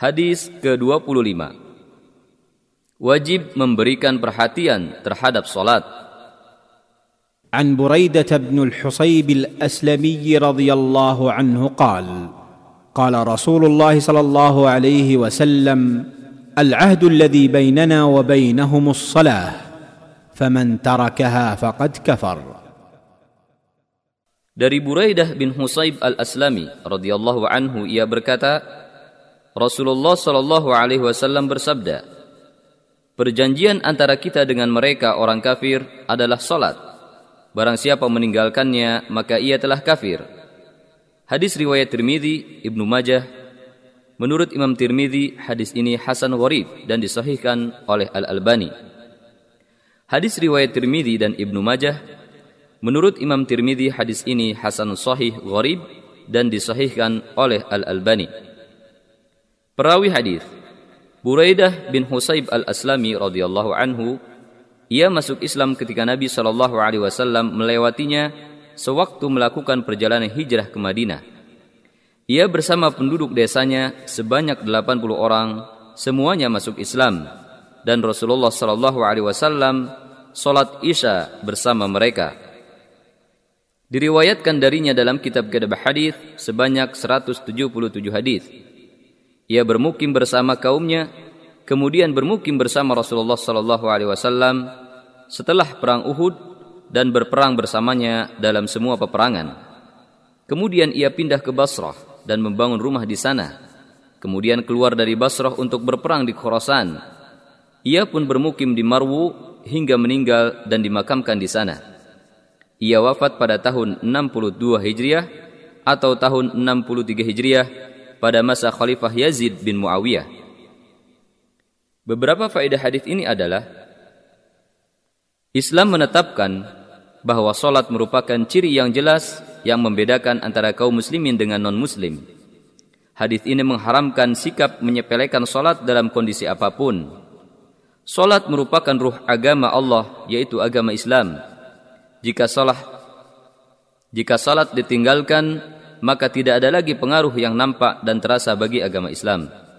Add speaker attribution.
Speaker 1: Hadis ke-25 Wajib memberikan perhatian terhadap.
Speaker 2: عن بريده بن الحصيب الاسلمي رضي الله عنه قال قال رسول الله صلى الله عليه وسلم العهد الذي بيننا وبينهم الصلاه فمن تركها فقد كفر
Speaker 1: Dari Buraidah bin Husayb al-Aslami radhiyallahu anhu ia berkata, Rasulullah shallallahu alaihi wasallam bersabda, Perjanjian antara kita dengan mereka orang kafir adalah salat. Barang siapa meninggalkannya, maka ia telah kafir. Hadis riwayat Tirmidzi, Ibnu Majah. Menurut Imam Tirmidzi, hadis ini hasan gharib dan disahihkan oleh Al-Albani. Hadis riwayat Tirmidzi dan Ibnu Majah Menurut Imam Tirmidzi hadis ini hasan sahih gharib dan disahihkan oleh Al-Albani. Perawi hadis Buraidah bin Husayb Al-Aslami radhiyallahu anhu ia masuk Islam ketika Nabi Shallallahu alaihi wasallam melewatinya sewaktu melakukan perjalanan hijrah ke Madinah. Ia bersama penduduk desanya sebanyak 80 orang semuanya masuk Islam dan Rasulullah Shallallahu alaihi wasallam salat Isya bersama mereka. Diriwayatkan darinya dalam kitab Kitab Hadis sebanyak 177 hadis. Ia bermukim bersama kaumnya, kemudian bermukim bersama Rasulullah sallallahu alaihi wasallam setelah perang Uhud dan berperang bersamanya dalam semua peperangan. Kemudian ia pindah ke Basrah dan membangun rumah di sana. Kemudian keluar dari Basrah untuk berperang di Khurasan. Ia pun bermukim di Marwu hingga meninggal dan dimakamkan di sana. Ia wafat pada tahun 62 Hijriah atau tahun 63 Hijriah pada masa Khalifah Yazid bin Muawiyah. Beberapa faedah hadis ini adalah Islam menetapkan bahwa solat merupakan ciri yang jelas yang membedakan antara kaum muslimin dengan non-muslim. Hadis ini mengharamkan sikap menyepelekan solat dalam kondisi apa pun. Solat merupakan ruh agama Allah, yaitu agama Islam jika salah jika salat ditinggalkan maka tidak ada lagi pengaruh yang nampak dan terasa bagi agama Islam.